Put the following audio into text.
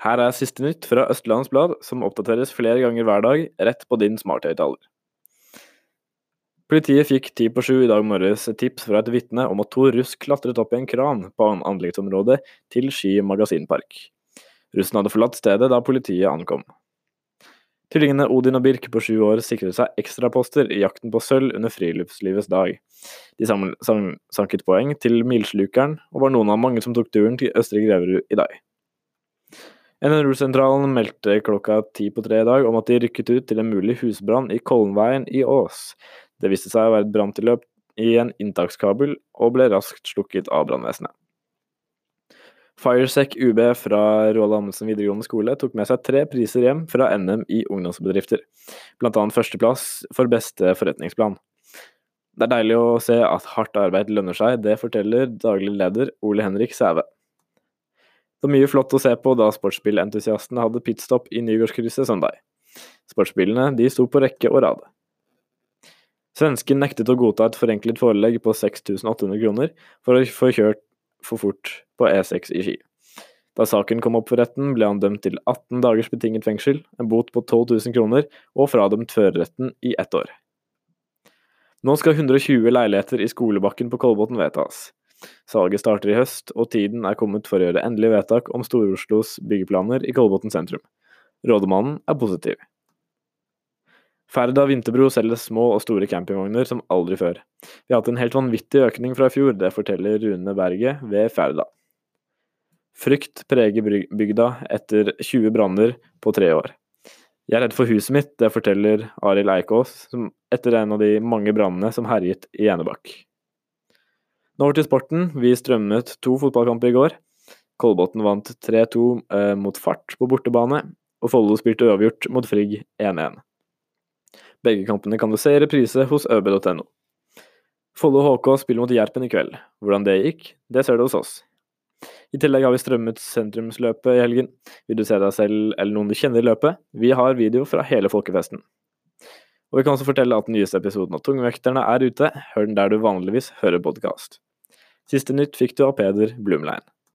Her er siste nytt fra Østlandets Blad, som oppdateres flere ganger hver dag, rett på din smarthøyttaler. Politiet fikk ti på sju i dag morges tips fra et vitne om at to russ klatret opp i en kran på anleggsområdet til Ski magasinpark. Russen hadde forlatt stedet da politiet ankom. Tvillingene Odin og Birk på sju år sikret seg ekstraposter i jakten på sølv under Friluftslivets dag. De sanket poeng til Milslukeren, og var noen av mange som tok turen til Østre Greverud i dag. NRO-sentralen meldte klokka ti på tre i dag om at de rykket ut til en mulig husbrann i Kollenveien i Ås. Det viste seg å være et branntilløp i en inntakskabel, og ble raskt slukket av brannvesenet. Firesec UB fra Roald Amundsen videregående skole tok med seg tre priser hjem fra NM i ungdomsbedrifter, bl.a. førsteplass for beste forretningsplan. Det er deilig å se at hardt arbeid lønner seg, det forteller daglig leder Ole Henrik Sæve. Det var mye flott å se på da sportsbilentusiastene hadde pitstop i Nygårdskrysset søndag. Sportsbilene de sto på rekke og rad. Svensken nektet å godta et forenklet forelegg på 6800 kroner for å få kjørt for fort på E6 i Ski. Da saken kom opp for retten, ble han dømt til 18 dagers betinget fengsel, en bot på 12 000 kroner og fradømt førerretten i ett år. Nå skal 120 leiligheter i Skolebakken på Kolbotn vedtas. Salget starter i høst, og tiden er kommet for å gjøre endelig vedtak om Stor-Oslos byggeplaner i Kolbotn sentrum. Rådemannen er positiv. Ferda Vinterbro selger små og store campingvogner som aldri før. Vi har hatt en helt vanvittig økning fra i fjor, det forteller Rune Berget ved Ferda. Frykt preger bygda etter 20 branner på tre år. Jeg er redd for huset mitt, det forteller Arild Eikås etter en av de mange brannene som herjet i Enebakk. Nå over til sporten. Vi strømmet to fotballkamper i går. Kolbotn vant 3-2 eh, mot Fart på bortebane, og Follo spilte uavgjort mot Frigg 1-1. Begge kampene kan du se i reprise hos øb.no. Follo HK spiller mot Gjerpen i kveld. Hvordan det gikk, det ser du hos oss. I tillegg har vi strømmet sentrumsløpet i helgen. Vil du se deg selv eller noen du kjenner i løpet? Vi har video fra hele folkefesten. Og vi kan også fortelle at den nyeste episoden av Tungvekterne er ute. Hør den der du vanligvis hører podkast. Siste nytt fikk du av Peder Blumlein.